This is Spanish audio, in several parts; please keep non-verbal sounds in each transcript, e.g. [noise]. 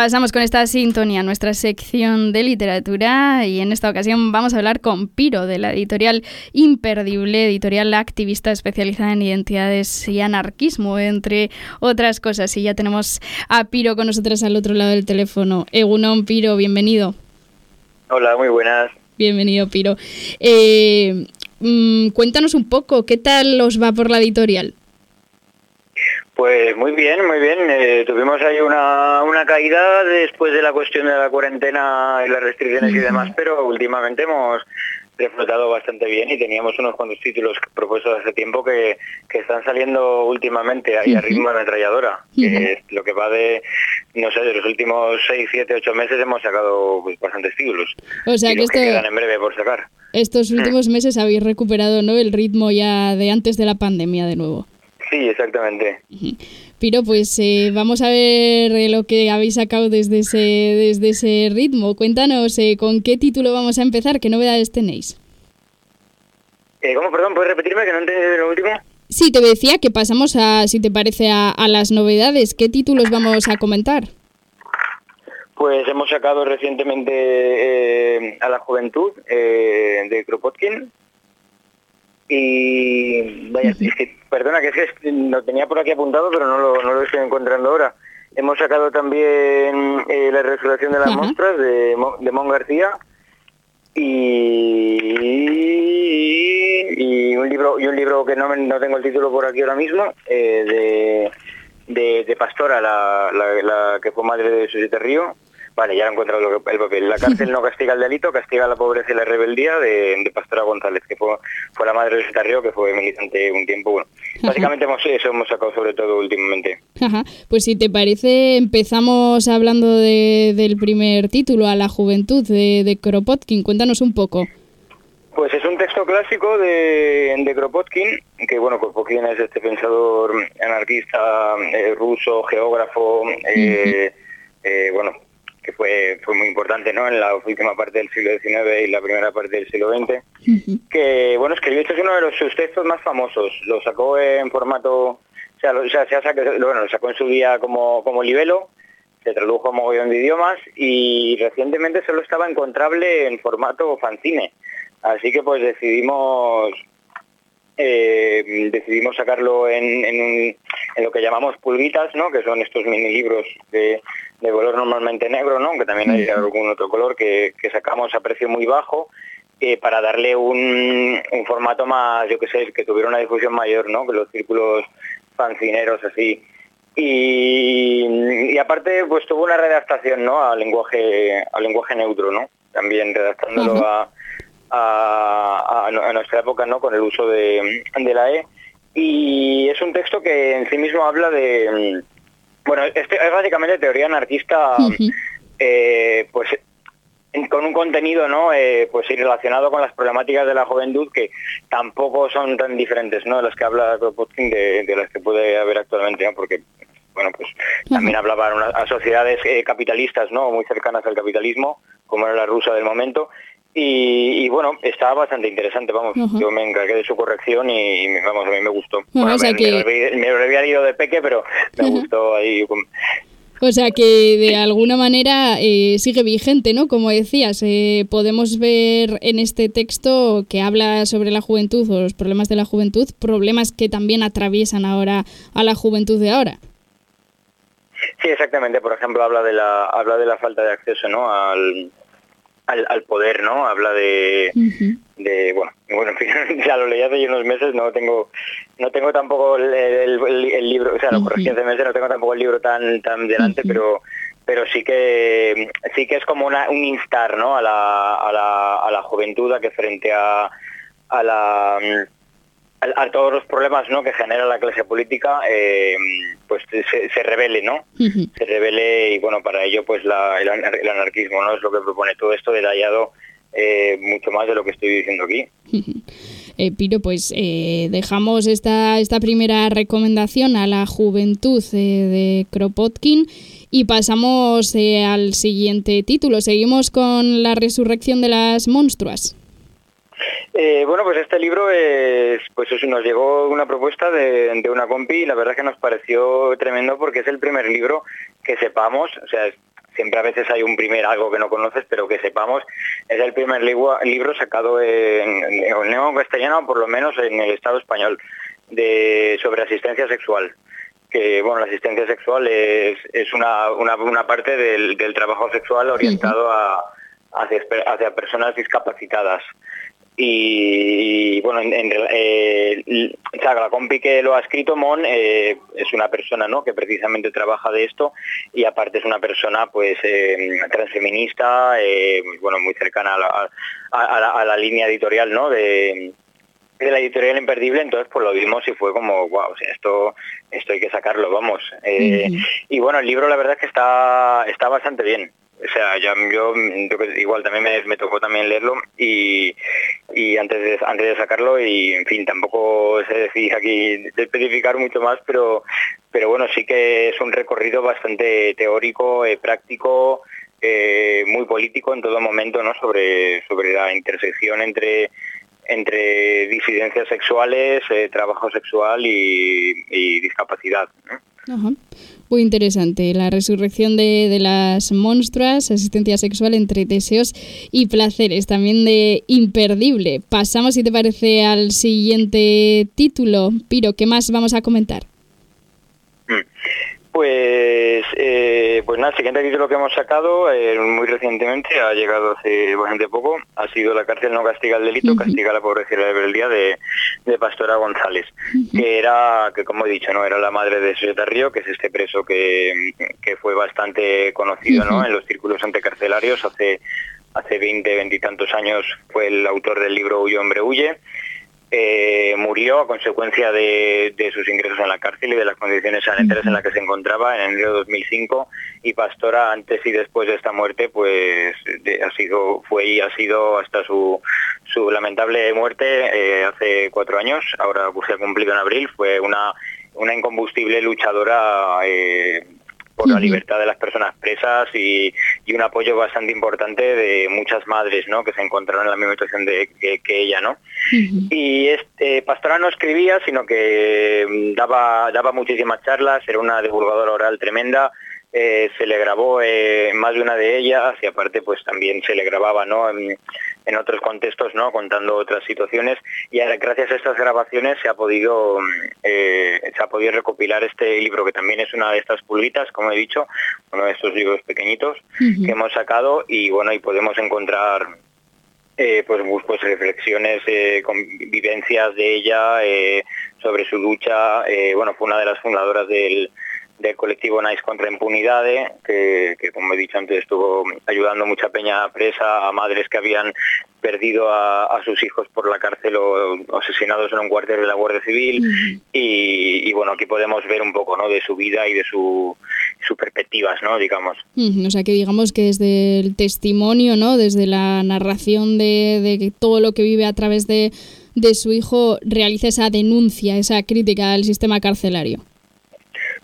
Pasamos con esta sintonía a nuestra sección de literatura y en esta ocasión vamos a hablar con Piro de la editorial Imperdible, editorial activista especializada en identidades y anarquismo, entre otras cosas. Y ya tenemos a Piro con nosotros al otro lado del teléfono. Egunon, Piro, bienvenido. Hola, muy buenas. Bienvenido, Piro. Eh, mm, cuéntanos un poco, ¿qué tal os va por la editorial? Pues muy bien, muy bien. Eh, tuvimos ahí una, una, caída después de la cuestión de la cuarentena y las restricciones y demás, pero últimamente hemos reflotado bastante bien y teníamos unos cuantos títulos propuestos hace tiempo que, que están saliendo últimamente ahí a ritmo de ametralladora. lo que va de, no sé, de los últimos 6, 7, 8 meses hemos sacado pues, bastantes títulos. O sea que, quedan en breve por sacar. Estos últimos meses habéis recuperado ¿no? el ritmo ya de antes de la pandemia de nuevo. Sí, exactamente. Piro, pues eh, vamos a ver eh, lo que habéis sacado desde ese, desde ese ritmo. Cuéntanos eh, con qué título vamos a empezar, qué novedades tenéis. ¿Cómo, perdón? ¿Puedes repetirme que no entendí lo último? Sí, te decía que pasamos a, si te parece, a, a las novedades. ¿Qué títulos vamos a comentar? Pues hemos sacado recientemente a la juventud de Kropotkin, y vaya, perdona, que es que lo tenía por aquí apuntado, pero no lo, no lo estoy encontrando ahora. Hemos sacado también eh, La resurrección de las monstruas de, de Mon García y, y, un libro y un libro que no, no tengo el título por aquí ahora mismo eh, de, de, Pastora, la, la, que fue madre de Susita Río, Vale, ya he encontrado el papel. La cárcel [laughs] no castiga el delito, castiga la pobreza y la rebeldía de, Pastora González, que fue, fue la madre de Río, que fue militante un tiempo. Bueno, básicamente hemos, eso hemos sacado sobre todo últimamente. Ajá. Pues si te parece, empezamos hablando del primer título, A la juventud, de, de Kropotkin. Cuéntanos un poco. Pues es un texto clásico de, de Kropotkin, que bueno, Kropotkin es este pensador anarquista eh, ruso, geógrafo, eh, eh, bueno, que fue, fue muy importante ¿no? en la última parte del siglo XIX y la primera parte del siglo XX, que bueno, escribió, este es uno de los, sus textos más famosos, lo sacó en formato, o sea, lo, bueno, lo sacó en su día como, como libelo, se tradujo a mogollón de idiomas y recientemente solo estaba encontrable en formato fanzine, así que pues decidimos eh, decidimos sacarlo en, en, lo que llamamos pulguitas, ¿no? que son estos mini libros de, de color normalmente negro, ¿no? que también hay algún otro color que, sacamos a precio muy bajo eh, para darle un, un, formato más, yo que sé, que tuviera una difusión mayor, ¿no? que los círculos fancineros así. Y, aparte pues tuvo una redactación ¿no? al lenguaje al lenguaje neutro, ¿no? también redactándolo a, a, nuestra época ¿no? con el uso de, de la E. Y es un texto que en sí mismo habla de bueno, este es básicamente teoría anarquista, eh, pues con un contenido no eh, pues relacionado con las problemáticas de la juventud que tampoco son tan diferentes no de las que habla Kropotkin de, de las que puede haber actualmente ¿no? porque bueno pues también hablaba a sociedades eh, capitalistas no muy cercanas al capitalismo como era la rusa del momento y, bueno, estaba bastante interesante, vamos, yo me encargué de su corrección y, vamos, a mí me gustó. me, había ido de peque, pero me gustó ahí. O sea que de alguna manera eh, sigue vigente, ¿no? Como decías, eh, podemos ver en este texto que habla sobre la juventud o los problemas de la juventud, problemas que también atraviesan ahora a la juventud de ahora. Sí, exactamente. Por ejemplo, habla de la habla de la falta de acceso, ¿no? Al, al, poder, ¿no? Habla de, de bueno, bueno, [laughs] ya lo leí hace unos meses, no tengo, no tengo tampoco el, libro, o sea, lo corregí hace meses, no tengo tampoco el libro tan, tan delante, pero pero sí que sí que es como una, un instar, ¿no? A la, a la, a la juventud a que frente a, a la a, todos los problemas ¿no? que genera la clase política, eh, pues se, revele, ¿no? Se revele y bueno, para ello pues la, el, anarquismo no es lo que propone todo esto detallado eh, mucho más de lo que estoy diciendo aquí. [laughs] Eh, Piro, pues eh, dejamos esta, esta primera recomendación a la juventud de Kropotkin y pasamos al siguiente título. Seguimos con la resurrección de las monstruas. Eh, bueno, pues este libro es, pues nos llegó una propuesta de, de, una compi y la verdad que nos pareció tremendo porque es el primer libro que sepamos, o sea, siempre a veces hay un primer algo que no conoces, pero que sepamos, es el primer libro, libro sacado en, en, castellano, por lo menos en el Estado español, de sobre asistencia sexual. Que bueno, la asistencia sexual es, es una, una, parte del, del, trabajo sexual orientado a, hacia, hacia, personas discapacitadas. Y, bueno, en, eh, la compi que lo ha escrito, Mon, eh, es una persona ¿no? que precisamente trabaja de esto y aparte es una persona pues eh, transfeminista, eh, bueno, muy cercana a la, a la, línea editorial ¿no? de, de la editorial imperdible, entonces pues lo vimos y fue como, wow, o sea, esto, esto hay que sacarlo, vamos. Eh, y bueno, el libro la verdad es que está, está bastante bien. O sea, yo, igual también me, tocó también leerlo y, y, antes, de, antes de sacarlo y en fin, tampoco sé decir aquí especificar mucho más, pero, pero bueno, sí que es un recorrido bastante teórico, eh, práctico, eh, muy político en todo momento, ¿no? Sobre, sobre la intersección entre entre disidencias sexuales, eh, trabajo sexual y, discapacidad. Muy interesante. La resurrección de, las monstruas, asistencia sexual entre deseos y placeres, también de imperdible. Pasamos, si te parece, al siguiente título. Piro, ¿qué más vamos a comentar? Mm. Pues, eh, pues nada, el siguiente título que hemos sacado eh, muy recientemente, ha llegado hace bastante poco, ha sido La cárcel no castiga el delito, castiga la pobreza y la rebeldía de, de Pastora González, que era, que como he dicho, no era la madre de Sujeta Río, que es este preso que, que fue bastante conocido ¿no? en los círculos anticarcelarios hace hace 20, 20 y tantos años fue el autor del libro Huyo, hombre, huye. Eh, murió a consecuencia de, sus ingresos en la cárcel y de las condiciones sanitarias en las que se encontraba en enero de 2005 y Pastora antes y después de esta muerte pues ha sido fue y ha sido hasta su, su lamentable muerte eh, hace cuatro años. Ahora se ha cumplido en abril. Fue una una incombustible luchadora eh, por la libertad de las personas presas y, un apoyo bastante importante de muchas madres ¿no? que se encontraron en la misma situación de, que, ella. ¿no? Y este, Pastora no escribía, sino que mm, daba, daba muchísimas charlas, era una divulgadora oral tremenda, eh, se le grabó eh, más de una de ellas y aparte pues también se le grababa ¿no? en, otros contextos no contando otras situaciones. Y gracias a estas grabaciones se ha podido eh, se ha podido recopilar este libro que también es una de estas pulguitas como he dicho uno de estos libros pequeñitos que hemos sacado y bueno y podemos encontrar pues, pues reflexiones con vivencias de ella sobre su lucha bueno fue una de las fundadoras del del colectivo Nice contra Impunidades, que, como he dicho antes estuvo ayudando mucha peña presa a madres que habían perdido a, sus hijos por la cárcel o, asesinados en un cuartel de la Guardia Civil. Y, bueno aquí podemos ver un poco ¿no? de su vida y de sus perspectivas no digamos. O sea que digamos que desde el testimonio no desde la narración de, de todo lo que vive a través de, de su hijo realiza esa denuncia esa crítica al sistema carcelario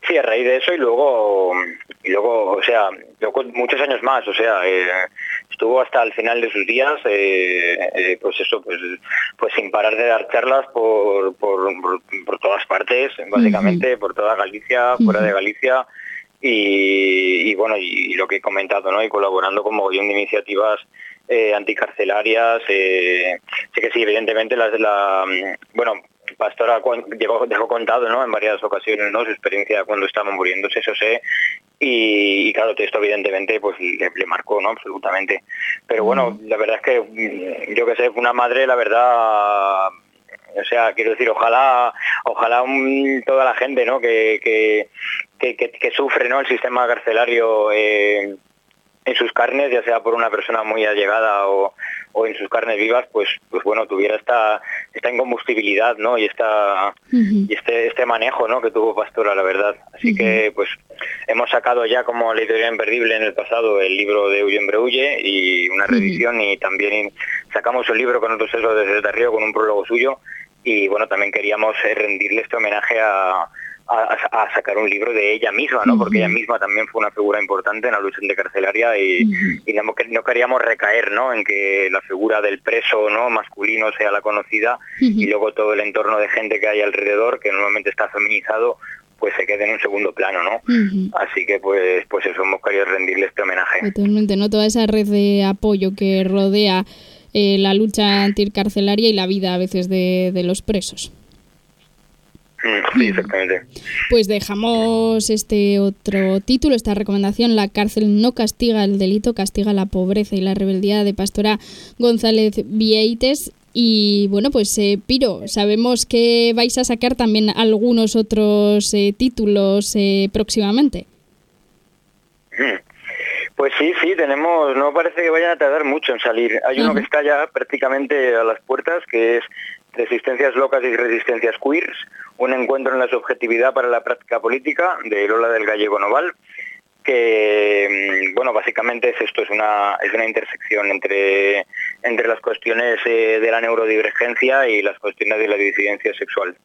Sí, a raíz de eso y luego, y luego o sea, luego muchos años más, o sea, eh, estuvo hasta el final de sus días, eh, eh, pues eso, pues, pues sin parar de dar charlas por, por, por, todas partes, básicamente, por toda Galicia, fuera de Galicia, y, bueno, y, lo que he comentado, ¿no? Y colaborando con mogollón de iniciativas anticarcelarias, sé que sí, evidentemente las de la, bueno, Pastora dejó, dejó contado ¿no? en varias ocasiones ¿no? su experiencia cuando estaba muriéndose, eso sé, y, claro, esto evidentemente pues le, marcó no absolutamente. Pero bueno, mm. la verdad es que mm, yo que sé, una madre, la verdad, o sea, quiero decir, ojalá, ojalá toda la gente ¿no? que, que, que, sufre ¿no? el sistema carcelario eh, en sus carnes, ya sea por una persona muy allegada o, o en sus carnes vivas, pues, pues bueno, tuviera esta, esta incombustibilidad, ¿no? Y esta y este, este manejo, ¿no? Que tuvo Pastora, la verdad. Así que, pues, hemos sacado ya como la editorial imperdible en el pasado el libro de Huye Huye y una revisión y también sacamos un libro con otro sesgo desde Río con un prólogo suyo y bueno, también queríamos rendirle este homenaje a a, sacar un libro de ella misma, ¿no? Porque ella misma también fue una figura importante en la lucha anticarcelaria y, y no, no, queríamos recaer, ¿no? En que la figura del preso, ¿no? Masculino sea la conocida y luego todo el entorno de gente que hay alrededor, que normalmente está feminizado, pues se quede en un segundo plano, ¿no? Así que pues pues eso hemos querido rendirle este homenaje. Totalmente, ¿no? Toda esa red de apoyo que rodea eh, la lucha anticarcelaria y la vida a veces de, de los presos. Sí, exactamente. Pues dejamos este otro título, esta recomendación, La cárcel no castiga el delito, castiga la pobreza y la rebeldía de Pastora González Vieites. Y bueno, pues eh, Piro, sabemos que vais a sacar también algunos otros eh, títulos eh, próximamente. Mm. Pues sí, sí, tenemos, no parece que vayan a tardar mucho en salir. Hay uno que está ya prácticamente a las puertas, que es Resistencias Locas y Resistencias Queers, un encuentro en la subjetividad para la práctica política de Lola del Gallego Noval, que mm, bueno básicamente es esto es una es una intersección entre entre las cuestiones eh, de la neurodivergencia y las cuestiones de la disidencia sexual.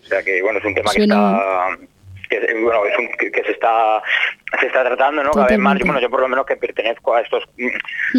O sea que bueno es un tema que está que, bueno, es un, que, se está se está tratando no cada vez más bueno yo por lo menos que pertenezco a estos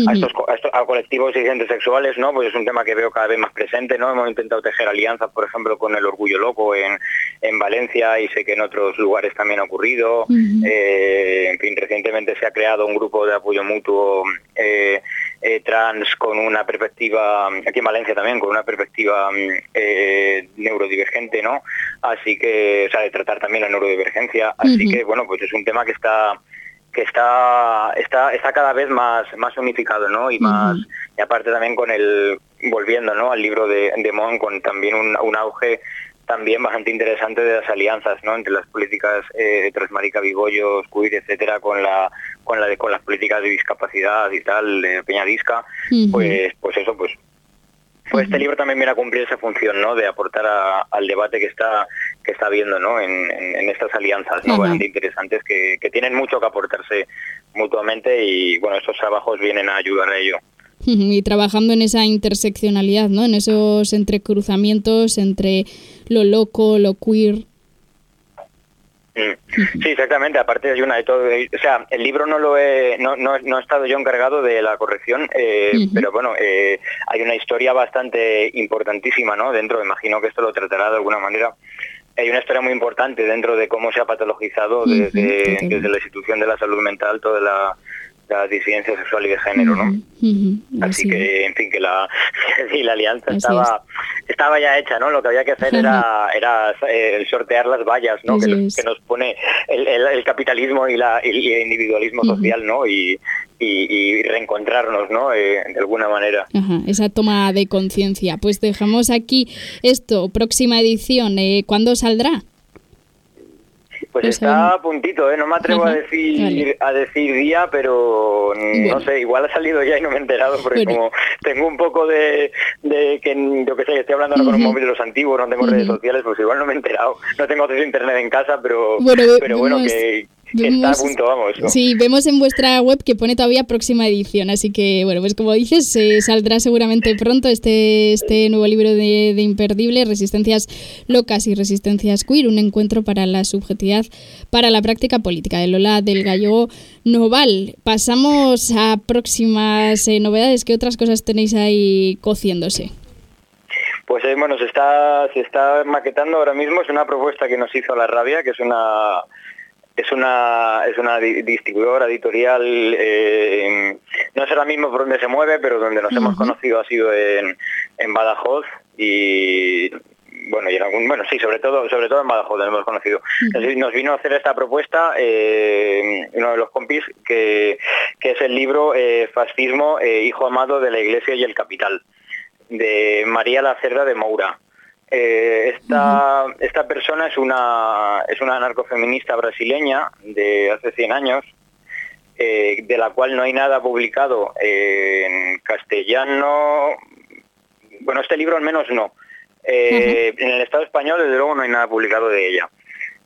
a estos, a colectivos dirigentes sexuales no pues es un tema que veo cada vez más presente no hemos intentado tejer alianzas por ejemplo con el orgullo loco en, en Valencia y sé que en otros lugares también ha ocurrido. Eh, en fin recientemente se ha creado un grupo de apoyo mutuo eh, eh, trans con una perspectiva, aquí en Valencia también, con una perspectiva eh, neurodivergente, ¿no? Así que, o sea, de tratar también la neurodivergencia. Así que, bueno, pues es un tema que está que está está está cada vez más más unificado no y más y aparte también con el volviendo no al libro de, de Mon con también un, un auge también bastante interesante de las alianzas ¿no? entre las políticas eh, Transmarica Vigoyos, Queer, etcétera, con la con la de, con las políticas de discapacidad y tal, de Peñadisca, pues pues eso, pues pues este libro también viene a cumplir esa función, ¿no? De aportar al debate que está que está habiendo, ¿no? En, estas alianzas, ¿no? Bastante interesantes que, que tienen mucho que aportarse mutuamente y bueno, estos trabajos vienen a ayudar a ello. [laughs] Y trabajando en esa interseccionalidad, ¿no? En esos entrecruzamientos entre lo loco, lo queer. Mm. Sí, exactamente. Aparte hay una de todo. O sea, el libro no lo he, no, no, he estado yo encargado de la corrección, eh, pero bueno, eh, hay una historia bastante importantísima, ¿no? Dentro, imagino que esto lo tratará de alguna manera. Hay una historia muy importante dentro de cómo se ha patologizado desde, desde la institución de la salud mental toda la la disidencia sexual y de género, ¿no? Así que, en fin, que la, [laughs] la alianza estaba estaba ya hecha, ¿no? Lo que había que hacer era era eh, sortear las vallas, ¿no? Que, nos pone el, capitalismo y, la, el individualismo social, ¿no? Y, y, reencontrarnos, ¿no? Eh, de alguna manera. esa toma de conciencia. Pues dejamos aquí esto, próxima edición. Eh, ¿Cuándo saldrá? Pues está a puntito, ¿eh? no me atrevo a decir a decir día, pero no sé, igual ha salido ya y no me he enterado, porque como tengo un poco de, de que yo que sé, estoy hablando ahora con un móvil de los antiguos, no tengo redes sociales, pues igual no me he enterado. No tengo acceso a internet en casa, pero pero bueno que, está a punto, vamos. Sí, vemos en vuestra web que pone todavía próxima edición, así que bueno, pues como dices, eh, saldrá seguramente pronto este, este nuevo libro de, de Imperdible, Resistencias Locas y Resistencias Queer, un encuentro para la subjetividad para la práctica política de Lola del Gallego Noval. Pasamos a próximas eh, novedades. ¿Qué otras cosas tenéis ahí cociéndose? Pues eh, bueno, se está, se está maquetando ahora mismo, es una propuesta que nos hizo La Rabia, que es una es una es una distribuidora editorial eh, no sé ahora mismo por dónde se mueve pero donde nos hemos conocido ha sido en, en Badajoz y bueno, y en algún, bueno, sí, sobre todo, sobre todo en Badajoz hemos conocido. Nos vino a hacer esta propuesta eh, uno de los compis, que, que es el libro eh, Fascismo, eh, Hijo Amado de la Iglesia y el Capital, de María Lacerda de Moura. Esta, esta persona es una, es una anarcofeminista brasileña de hace 100 años, de la cual no hay nada publicado en castellano. Bueno, este libro al menos no. Eh, en el Estado español, desde luego, no hay nada publicado de ella.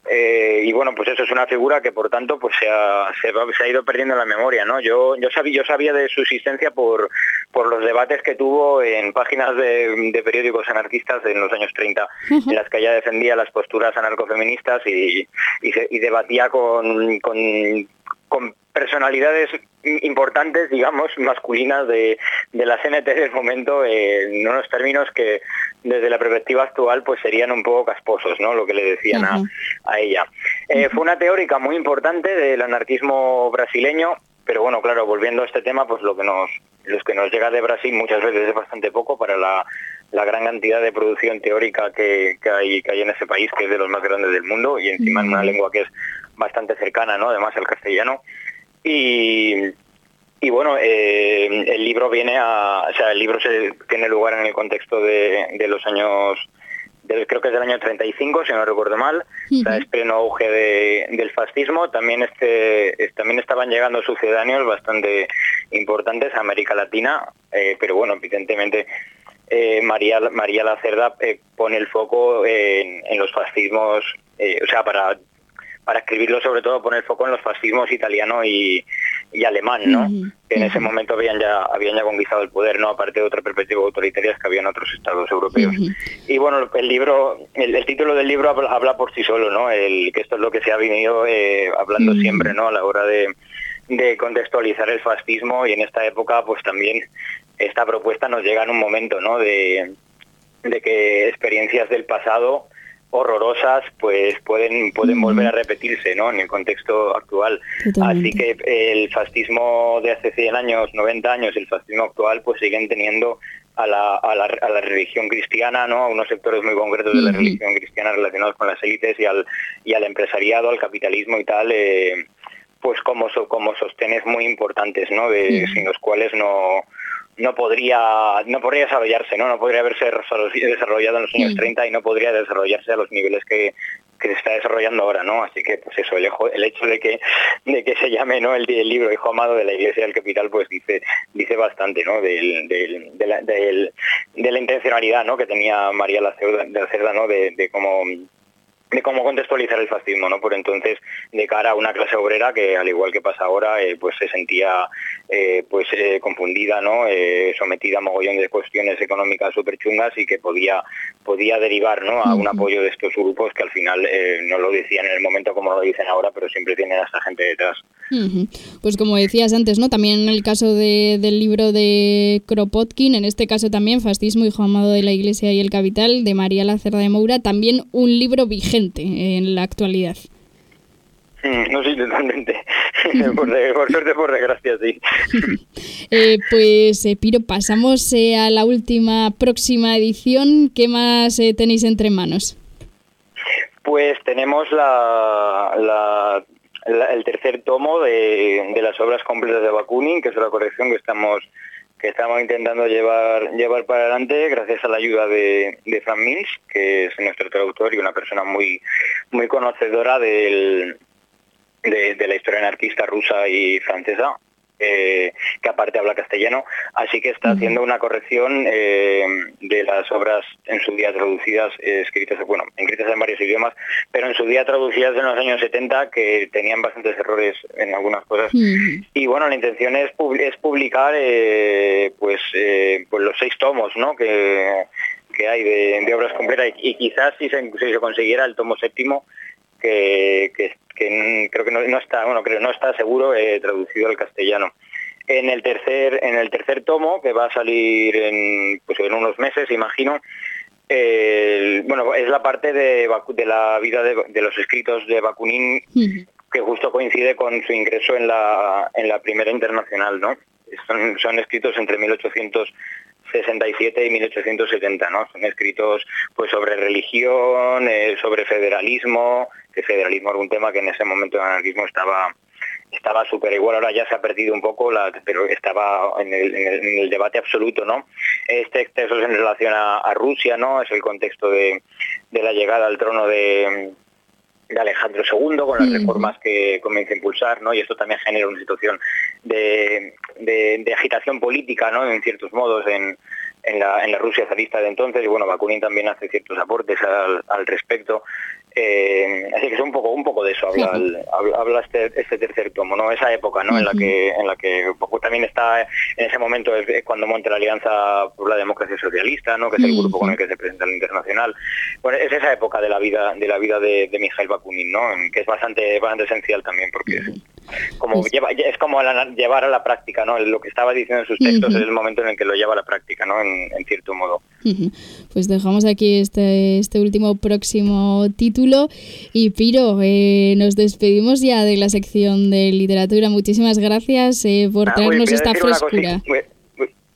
Eh, y bueno, pues eso es una figura que por tanto pues se ha, se, ha ido perdiendo en la memoria, ¿no? Yo, yo, sabía, yo sabía de su existencia por, por los debates que tuvo en páginas de, periódicos anarquistas en los años 30, en las que ella defendía las posturas anarcofeministas y, y, debatía con, con, con personalidades importantes, digamos, masculinas de, de la CNT del momento, en unos términos que, desde la perspectiva actual pues serían un poco casposos, ¿no? Lo que le decían a, a, ella. Eh, fue una teórica muy importante del anarquismo brasileño, pero bueno, claro, volviendo a este tema, pues lo que nos, los que nos llega de Brasil muchas veces es bastante poco para la, la gran cantidad de producción teórica que, que, hay, que hay en ese país, que es de los más grandes del mundo, y encima en una lengua que es bastante cercana, ¿no? Además el castellano. Y, y bueno, eh, el libro viene a, o sea, el libro se tiene lugar en el contexto de, de los años, de, creo que es del año 35, si no recuerdo mal, uh -huh. o sea, es pleno auge de, del fascismo. También este, también estaban llegando sucedáneos bastante importantes a América Latina, eh, pero bueno, evidentemente eh, María, María Lacerda eh, pone el foco en, en los fascismos, eh, o sea, para para escribirlo sobre todo pone el foco en los fascismos italiano y, y alemán, ¿no? Uh -huh. Que en ese momento habían ya habían ya conquistado el poder, ¿no? Aparte de otra perspectiva autoritaria que había en otros estados europeos. Uh -huh. Y bueno, el libro, el, el, título del libro habla, por sí solo, ¿no? El, que esto es lo que se ha venido hablando uh -huh. siempre, ¿no? A la hora de, de contextualizar el fascismo y en esta época, pues también esta propuesta nos llega en un momento, ¿no? De, de que experiencias del pasado horrorosas pues pueden pueden mm. volver a repetirse ¿no? en el contexto actual Totalmente. así que el fascismo de hace 100 años 90 años el fascismo actual pues siguen teniendo a la, a la, a la religión cristiana no a unos sectores muy concretos de la religión cristiana relacionados con las élites y al y al empresariado al capitalismo y tal eh, pues como como sostenes muy importantes no de, mm sin los cuales no no podría no podría desarrollarse, ¿no? No podría haberse desarrollado en los años 30 y no podría desarrollarse a los niveles que, que se está desarrollando ahora, ¿no? Así que, pues eso, el, el hecho de que de que se llame, ¿no? El, el, libro Hijo Amado de la Iglesia del Capital, pues dice dice bastante, ¿no? Del, del, de, la, del, de la intencionalidad, ¿no? Que tenía María la Cerda, ¿no? De, de cómo de cómo contextualizar el fascismo, ¿no? Por entonces, de cara a una clase obrera que, al igual que pasa ahora, eh, pues se sentía eh, pues eh, confundida, ¿no? Eh, sometida a mogollón de cuestiones económicas súper chungas y que podía podía derivar, ¿no? A un apoyo de estos grupos que al final eh, no lo decían en el momento como lo dicen ahora, pero siempre tienen a esta gente detrás. Uh -huh. Pues como decías antes, ¿no? También en el caso de, del libro de Kropotkin, en este caso también Fascismo, Hijo Amado de la Iglesia y el Capital, de María Lacerda de Moura, también un libro vigente en la actualidad. No, sí, totalmente. [laughs] por, de, por, suerte, por desgracia, sí. [laughs] eh, pues, eh, Piro, pasamos eh, a la última, próxima edición. ¿Qué más eh, tenéis entre manos? Pues tenemos la, la, la, el tercer tomo de, de las obras completas de Bakunin, que es la colección que estamos que estamos intentando llevar llevar para adelante gracias a la ayuda de, de Frank Mills, que es nuestro traductor y una persona muy muy conocedora de la historia anarquista rusa y francesa, eh, que aparte habla castellano, así que está haciendo una corrección eh, de las obras en su día traducidas, eh, escritas, bueno, escritas en varios idiomas, pero en su día traducidas en los años 70 que tenían bastantes errores en algunas cosas. Y bueno, la intención es, pub es publicar eh, pues, pues los seis tomos, ¿no? Que, que hay de, de obras completas y, y quizás si se, si se consiguiera el tomo séptimo que, que, que creo que no, no, está, bueno, creo no está seguro eh, traducido al castellano. En el tercer en el tercer tomo que va a salir en pues en unos meses, imagino, eh, bueno, es la parte de, de la vida de, de los escritos de Bakunin uh -huh. que justo coincide con su ingreso en la en la primera internacional, ¿no? Son, son escritos entre 1800 67 y 1870, ¿no? Son escritos pues sobre religión, eh, sobre federalismo, que federalismo era un tema que en ese momento el anarquismo estaba estaba súper igual, ahora ya se ha perdido un poco, pero estaba en el, debate absoluto, ¿no? Este texto es en relación a, Rusia, ¿no? Es el contexto de la llegada al trono de, de Alejandro II con las reformas que comienza a impulsar, ¿no? Y esto también genera una situación de, de, de agitación política, ¿no? En ciertos modos en, en, la, en la Rusia zarista de entonces y bueno, Bakunin también hace ciertos aportes al, al respecto eh, así que es un poco un poco de eso habla, habla, este, este, tercer tomo no esa época no uh -huh. en la que en la que poco también está en ese momento es cuando monta la alianza por la democracia socialista no que es el grupo uh -huh. con el que se presenta el internacional bueno es esa época de la vida de la vida de, de Mikhail Bakunin no que es bastante bastante esencial también porque uh -huh. Como pues lleva, es como llevar a la práctica, ¿no? Lo que estaba diciendo en sus textos es el momento en el que lo lleva a la práctica, ¿no? En, cierto modo. Pues dejamos aquí este, este último próximo título y Piro, eh, nos despedimos ya de la sección de literatura. Muchísimas gracias eh, por ah, traernos esta frescura.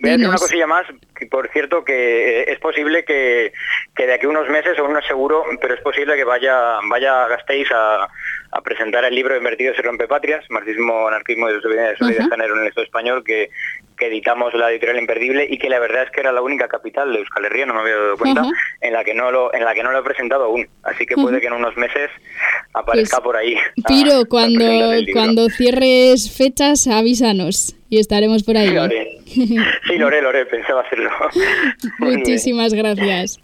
Voy a decir una cosilla más, que por cierto que es posible que, de aquí a unos meses, o no es seguro, pero es posible que vaya, vaya Gasteiz a, a presentar el libro Invertidos y Rompepatrias, Marxismo, Anarquismo y Desobediencia de Género en el Estado español, que, que, editamos la editorial Imperdible y que la verdad es que era la única capital de Euskal Herria, no me había dado cuenta, en la que no lo en la que no lo he presentado aún. Así que puede que en unos meses aparezca pues, por ahí. Piro, cuando, cuando cierres fechas, avísanos y estaremos por ahí. Sí, Lore, Lore, pensaba hacerlo. [laughs] Muchísimas gracias.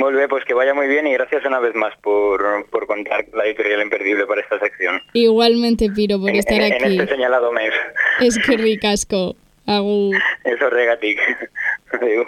Muy pues que vaya muy bien y gracias una vez más por, por contar la editorial imperdible para esta sección. Igualmente, Piro, por estar aquí. En este señalado mes. Es que ricasco. [laughs] Eso regatic. [laughs] Adiós.